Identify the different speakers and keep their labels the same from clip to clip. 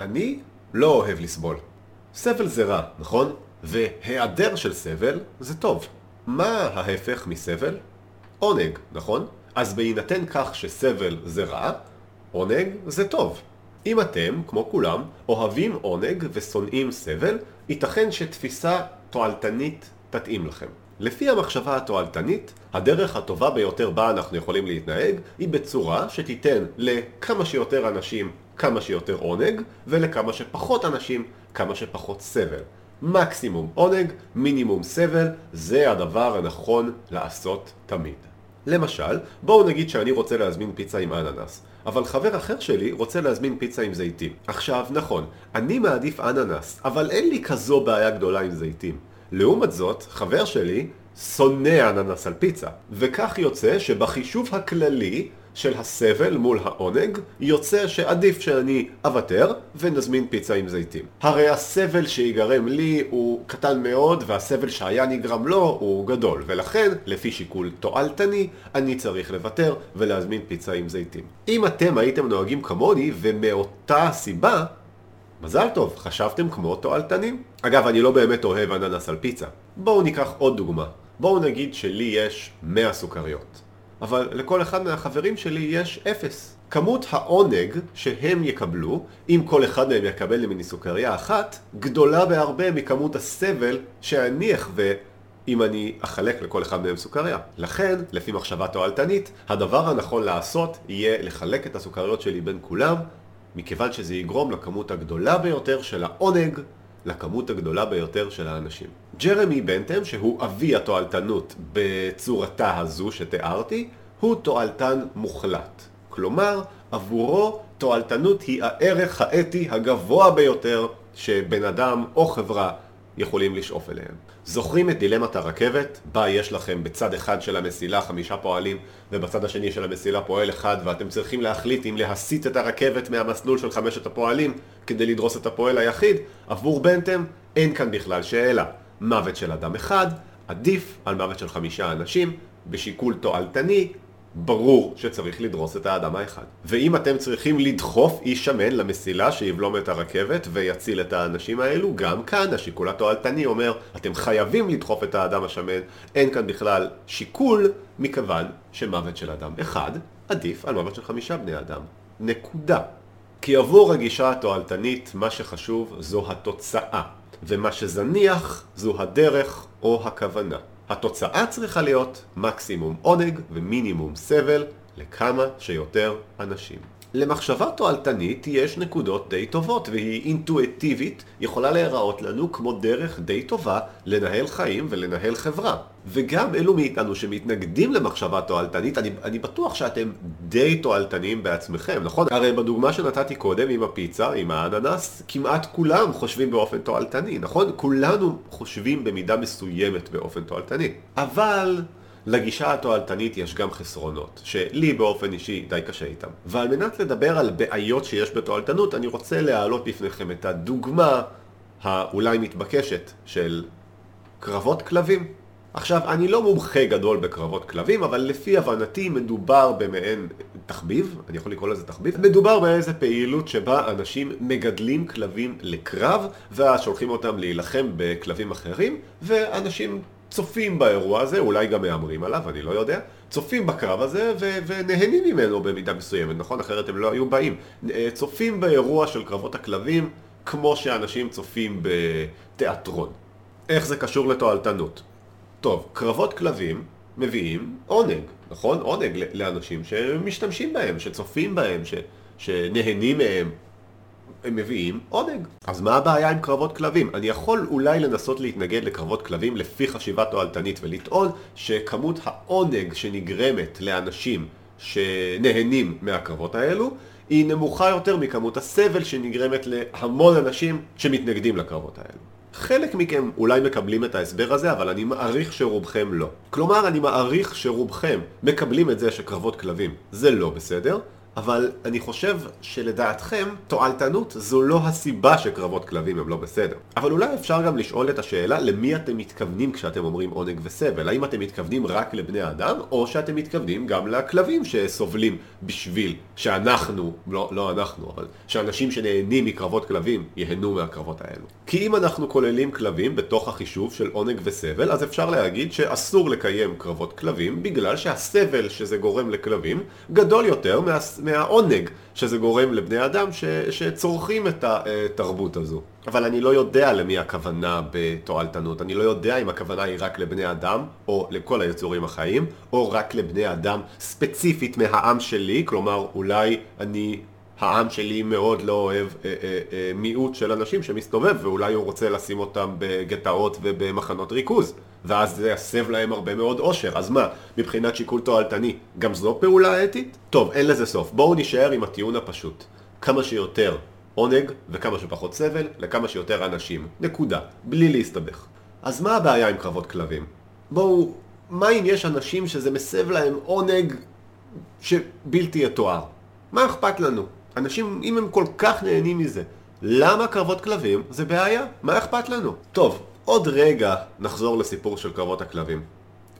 Speaker 1: אני לא אוהב לסבול. סבל זה רע, נכון? והיעדר של סבל זה טוב. מה ההפך מסבל? עונג, נכון? אז בהינתן כך שסבל זה רע, עונג זה טוב. אם אתם, כמו כולם, אוהבים עונג ושונאים סבל, ייתכן שתפיסה תועלתנית תתאים לכם. לפי המחשבה התועלתנית, הדרך הטובה ביותר בה אנחנו יכולים להתנהג היא בצורה שתיתן לכמה שיותר אנשים כמה שיותר עונג, ולכמה שפחות אנשים כמה שפחות סבל. מקסימום עונג, מינימום סבל, זה הדבר הנכון לעשות תמיד. למשל, בואו נגיד שאני רוצה להזמין פיצה עם אננס, אבל חבר אחר שלי רוצה להזמין פיצה עם זיתים. עכשיו, נכון, אני מעדיף אננס, אבל אין לי כזו בעיה גדולה עם זיתים. לעומת זאת, חבר שלי שונא אננס על פיצה, וכך יוצא שבחישוב הכללי של הסבל מול העונג, יוצא שעדיף שאני אוותר ונזמין פיצה עם זיתים. הרי הסבל שיגרם לי הוא קטן מאוד והסבל שהיה נגרם לו הוא גדול, ולכן, לפי שיקול תועלתני, אני צריך לוותר ולהזמין פיצה עם זיתים. אם אתם הייתם נוהגים כמוני ומאותה סיבה, מזל טוב, חשבתם כמו תועלתנים. אגב, אני לא באמת אוהב אננס על פיצה. בואו ניקח עוד דוגמה. בואו נגיד שלי יש 100 סוכריות. אבל לכל אחד מהחברים שלי יש אפס. כמות העונג שהם יקבלו, אם כל אחד מהם יקבל ממני סוכריה אחת, גדולה בהרבה מכמות הסבל שאני אחווה אם אני אחלק לכל אחד מהם סוכריה. לכן, לפי מחשבה תועלתנית, הדבר הנכון לעשות יהיה לחלק את הסוכריות שלי בין כולם, מכיוון שזה יגרום לכמות הגדולה ביותר של העונג לכמות הגדולה ביותר של האנשים. ג'רמי בנטם, שהוא אבי התועלתנות בצורתה הזו שתיארתי, הוא תועלתן מוחלט. כלומר, עבורו תועלתנות היא הערך האתי הגבוה ביותר שבן אדם או חברה יכולים לשאוף אליהם. זוכרים את דילמת הרכבת? בה יש לכם בצד אחד של המסילה חמישה פועלים ובצד השני של המסילה פועל אחד ואתם צריכים להחליט אם להסיט את הרכבת מהמסלול של חמשת הפועלים כדי לדרוס את הפועל היחיד, עבור בנטם אין כאן בכלל שאלה. מוות של אדם אחד עדיף על מוות של חמישה אנשים בשיקול תועלתני ברור שצריך לדרוס את האדם האחד. ואם אתם צריכים לדחוף איש שמן למסילה שיבלום את הרכבת ויציל את האנשים האלו, גם כאן השיקול התועלתני אומר, אתם חייבים לדחוף את האדם השמן, אין כאן בכלל שיקול, מכיוון שמוות של אדם אחד עדיף על מוות של חמישה בני אדם. נקודה. כי עבור הגישה התועלתנית, מה שחשוב זו התוצאה, ומה שזניח זו הדרך או הכוונה. התוצאה צריכה להיות מקסימום עונג ומינימום סבל לכמה שיותר אנשים. למחשבה תועלתנית יש נקודות די טובות והיא אינטואיטיבית, יכולה להיראות לנו כמו דרך די טובה לנהל חיים ולנהל חברה. וגם אלו מאיתנו שמתנגדים למחשבה תועלתנית, אני, אני בטוח שאתם די תועלתניים בעצמכם, נכון? הרי בדוגמה שנתתי קודם עם הפיצה, עם האננס, כמעט כולם חושבים באופן תועלתני, נכון? כולנו חושבים במידה מסוימת באופן תועלתני. אבל... לגישה התועלתנית יש גם חסרונות, שלי באופן אישי די קשה איתם. ועל מנת לדבר על בעיות שיש בתועלתנות, אני רוצה להעלות בפניכם את הדוגמה האולי מתבקשת של קרבות כלבים. עכשיו, אני לא מומחה גדול בקרבות כלבים, אבל לפי הבנתי מדובר במעין תחביב, אני יכול לקרוא לזה תחביב, מדובר באיזה פעילות שבה אנשים מגדלים כלבים לקרב, ואז שולחים אותם להילחם בכלבים אחרים, ואנשים צופים באירוע הזה, אולי גם מהמרים עליו, אני לא יודע, צופים בקרב הזה ו- ונהנים ממנו במידה מסוימת, נכון? אחרת הם לא היו באים. אה, צופים באירוע של קרבות הכלבים כמו שאנשים צופים בתיאטרון. איך זה קשור לתועלתנות? טוב, קרבות כלבים מביאים עונג, נכון? עונג לאנשים שמשתמשים בהם, שצופים בהם, ש- שנהנים מהם. הם מביאים עונג. אז מה הבעיה עם קרבות כלבים? אני יכול אולי לנסות להתנגד לקרבות כלבים לפי חשיבה תועלתנית ולטעון שכמות העונג שנגרמת לאנשים שנהנים מהקרבות האלו היא נמוכה יותר מכמות הסבל שנגרמת להמון אנשים שמתנגדים לקרבות האלו. חלק מכם אולי מקבלים את ההסבר הזה, אבל אני מעריך שרובכם לא. כלומר, אני מעריך שרובכם מקבלים את זה שקרבות כלבים זה לא בסדר, אבל אני חושב שלדעתכם, תועלתנות זו לא הסיבה שקרבות כלבים הם לא בסדר. אבל אולי אפשר גם לשאול את השאלה למי אתם מתכוונים כשאתם אומרים עונג וסבל. האם אתם מתכוונים רק לבני אדם, או שאתם מתכוונים גם לכלבים שסובלים בשביל שאנחנו, לא, לא אנחנו, אבל שאנשים שנהנים מקרבות כלבים ייהנו מהקרבות האלו. כי אם אנחנו כוללים כלבים בתוך החישוב של עונג וסבל, אז אפשר להגיד שאסור לקיים קרבות כלבים בגלל שהסבל שזה גורם לכלבים גדול יותר מה... מהעונג שזה גורם לבני אדם ש, שצורכים את התרבות הזו. אבל אני לא יודע למי הכוונה בתועלתנות, אני לא יודע אם הכוונה היא רק לבני אדם, או לכל היצורים החיים, או רק לבני אדם ספציפית מהעם שלי, כלומר אולי אני העם שלי מאוד לא אוהב אה, אה, אה, מיעוט של אנשים שמסתובב ואולי הוא רוצה לשים אותם בגטאות ובמחנות ריכוז ואז זה יסב להם הרבה מאוד אושר אז מה, מבחינת שיקול תועלתני גם זו פעולה אתית? טוב, אין לזה סוף בואו נשאר עם הטיעון הפשוט כמה שיותר עונג וכמה שפחות סבל לכמה שיותר אנשים נקודה, בלי להסתבך אז מה הבעיה עם קרבות כלבים? בואו, מה אם יש אנשים שזה מסב להם עונג שבלתי יתואר? מה אכפת לנו? אנשים, אם הם כל כך נהנים מזה, למה קרבות כלבים זה בעיה? מה אכפת לנו? טוב, עוד רגע נחזור לסיפור של קרבות הכלבים.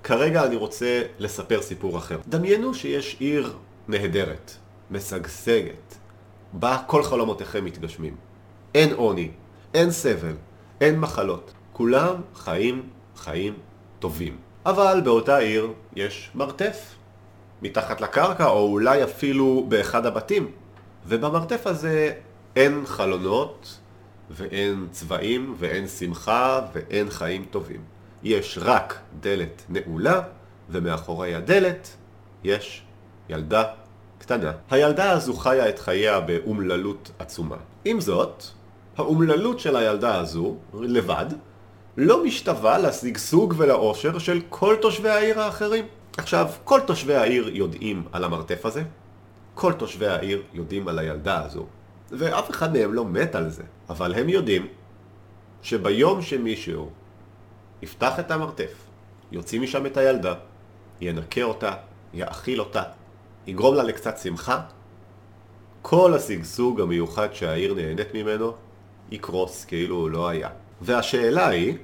Speaker 1: כרגע אני רוצה לספר סיפור אחר. דמיינו שיש עיר נהדרת, משגשגת, בה כל חלומותיכם מתגשמים. אין עוני, אין סבל, אין מחלות. כולם חיים חיים טובים. אבל באותה עיר יש מרתף. מתחת לקרקע, או אולי אפילו באחד הבתים. ובמרתף הזה אין חלונות, ואין צבעים, ואין שמחה, ואין חיים טובים. יש רק דלת נעולה, ומאחורי הדלת יש ילדה קטנה. הילדה הזו חיה את חייה באומללות עצומה. עם זאת, האומללות של הילדה הזו, לבד, לא משתווה לשגשוג ולאושר של כל תושבי העיר האחרים. עכשיו, כל תושבי העיר יודעים על המרתף הזה, כל תושבי העיר יודעים על הילדה הזו, ואף אחד מהם לא מת על זה, אבל הם יודעים שביום שמישהו יפתח את המרתף, יוציא משם את הילדה, ינקה אותה, יאכיל אותה, יגרום לה לקצת שמחה, כל השגשוג המיוחד שהעיר נהנית ממנו יקרוס כאילו הוא לא היה. והשאלה היא,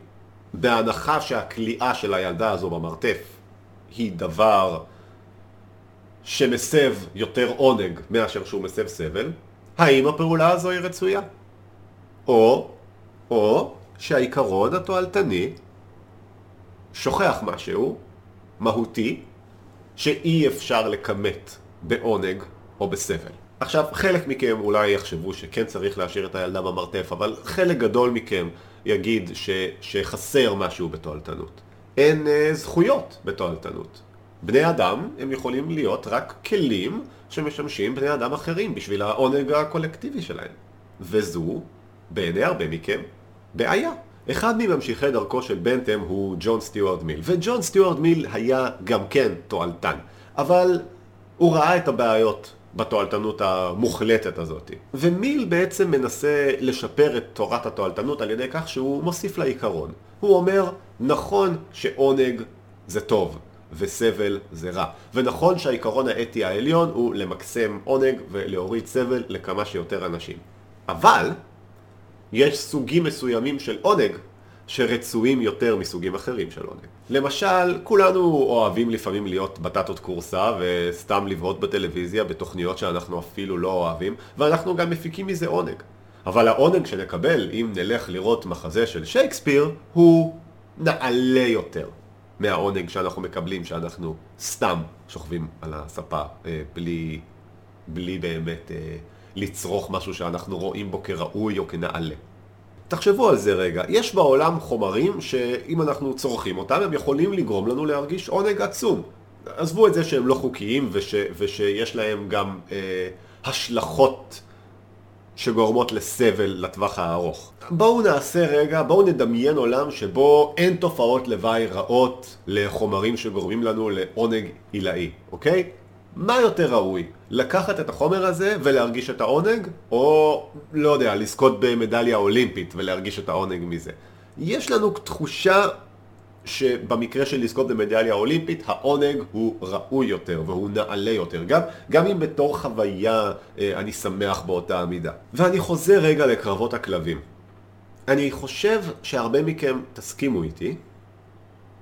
Speaker 1: בהנחה שהכליאה של הילדה הזו במרתף היא דבר שמסב יותר עונג מאשר שהוא מסב סבל, האם הפעולה הזו היא רצויה? או, או שהעיקרון התועלתני שוכח משהו מהותי שאי אפשר לכמת בעונג או בסבל. עכשיו, חלק מכם אולי יחשבו שכן צריך להשאיר את הילדה במרתף, אבל חלק גדול מכם יגיד ש, שחסר משהו בתועלתנות. אין אה, זכויות בתועלתנות. בני אדם הם יכולים להיות רק כלים שמשמשים בני אדם אחרים בשביל העונג הקולקטיבי שלהם. וזו, בעיני הרבה מכם, בעיה. אחד מממשיכי דרכו של בנטם הוא ג'ון סטיוארט מיל, וג'ון סטיוארט מיל היה גם כן תועלתן, אבל הוא ראה את הבעיות בתועלתנות המוחלטת הזאת. ומיל בעצם מנסה לשפר את תורת התועלתנות על ידי כך שהוא מוסיף לה עיקרון. הוא אומר, נכון שעונג זה טוב, וסבל זה רע. ונכון שהעיקרון האתי העליון הוא למקסם עונג ולהוריד סבל לכמה שיותר אנשים. אבל יש סוגים מסוימים של עונג שרצויים יותר מסוגים אחרים של עונג. למשל, כולנו אוהבים לפעמים להיות בטטות קורסה וסתם לבהות בטלוויזיה בתוכניות שאנחנו אפילו לא אוהבים, ואנחנו גם מפיקים מזה עונג. אבל העונג שנקבל אם נלך לראות מחזה של שייקספיר הוא נעלה יותר. מהעונג שאנחנו מקבלים, שאנחנו סתם שוכבים על הספה אה, בלי, בלי באמת אה, לצרוך משהו שאנחנו רואים בו כראוי או כנעלה. תחשבו על זה רגע, יש בעולם חומרים שאם אנחנו צורכים אותם הם יכולים לגרום לנו להרגיש עונג עצום. עזבו את זה שהם לא חוקיים וש, ושיש להם גם אה, השלכות שגורמות לסבל לטווח הארוך. בואו נעשה רגע, בואו נדמיין עולם שבו אין תופעות לוואי רעות לחומרים שגורמים לנו לעונג עילאי, אוקיי? מה יותר ראוי? לקחת את החומר הזה ולהרגיש את העונג, או לא יודע, לזכות במדליה אולימפית ולהרגיש את העונג מזה? יש לנו תחושה שבמקרה של לזכות במדליה האולימפית, העונג הוא ראוי יותר והוא נעלה יותר, גם, גם אם בתור חוויה אה, אני שמח באותה המידה. ואני חוזר רגע לקרבות הכלבים. אני חושב שהרבה מכם תסכימו איתי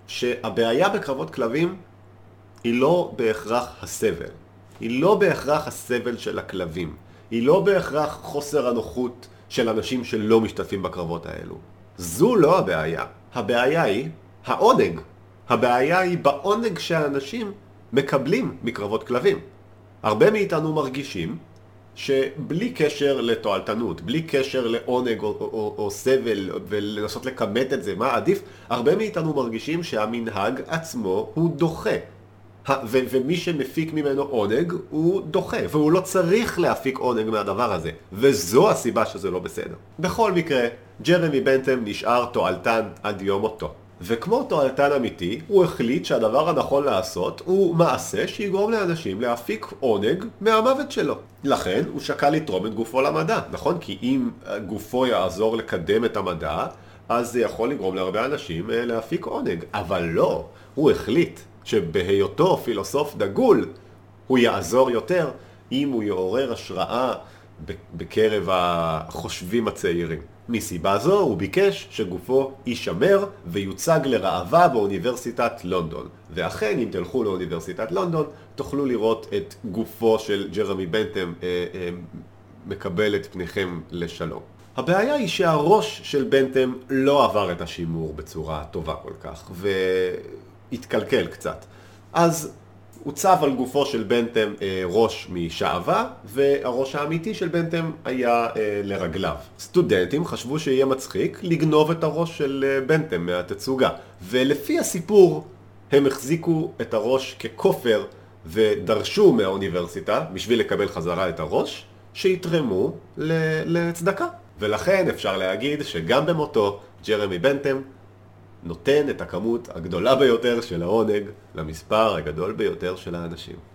Speaker 1: שהבעיה בקרבות כלבים היא לא בהכרח הסבל. היא לא בהכרח הסבל של הכלבים. היא לא בהכרח חוסר הנוחות של אנשים שלא משתתפים בקרבות האלו. זו לא הבעיה. הבעיה היא העונג. הבעיה היא בעונג שהאנשים מקבלים מקרבות כלבים. הרבה מאיתנו מרגישים שבלי קשר לתועלתנות, בלי קשר לעונג או, או, או, או סבל ולנסות לכמת את זה, מה עדיף, הרבה מאיתנו מרגישים שהמנהג עצמו הוא דוחה. ו- ומי שמפיק ממנו עונג הוא דוחה, והוא לא צריך להפיק עונג מהדבר הזה, וזו הסיבה שזה לא בסדר. בכל מקרה, ג'רמי בנטם נשאר תועלתן עד יום מותו. וכמו תועלתן אמיתי, הוא החליט שהדבר הנכון לעשות הוא מעשה שיגרום לאנשים להפיק עונג מהמוות שלו. לכן הוא שקל לתרום את גופו למדע, נכון? כי אם גופו יעזור לקדם את המדע, אז זה יכול לגרום להרבה אנשים אה, להפיק עונג. אבל לא, הוא החליט שבהיותו פילוסוף דגול, הוא יעזור יותר אם הוא יעורר השראה בקרב החושבים הצעירים. מסיבה זו הוא ביקש שגופו יישמר ויוצג לראווה באוניברסיטת לונדון. ואכן, אם תלכו לאוניברסיטת לונדון, תוכלו לראות את גופו של ג'רמי בנטם אה, אה, מקבל את פניכם לשלום. הבעיה היא שהראש של בנטם לא עבר את השימור בצורה טובה כל כך, והתקלקל קצת. אז הוצב על גופו של בנטם אה, ראש משעווה, והראש האמיתי של בנטם היה אה, לרגליו. סטודנטים חשבו שיהיה מצחיק לגנוב את הראש של אה, בנטם מהתצוגה, ולפי הסיפור הם החזיקו את הראש ככופר ודרשו מהאוניברסיטה, בשביל לקבל חזרה את הראש, שיתרמו לצדקה. ולכן אפשר להגיד שגם במותו ג'רמי בנטם נותן את הכמות הגדולה ביותר של העונג למספר הגדול ביותר של האנשים.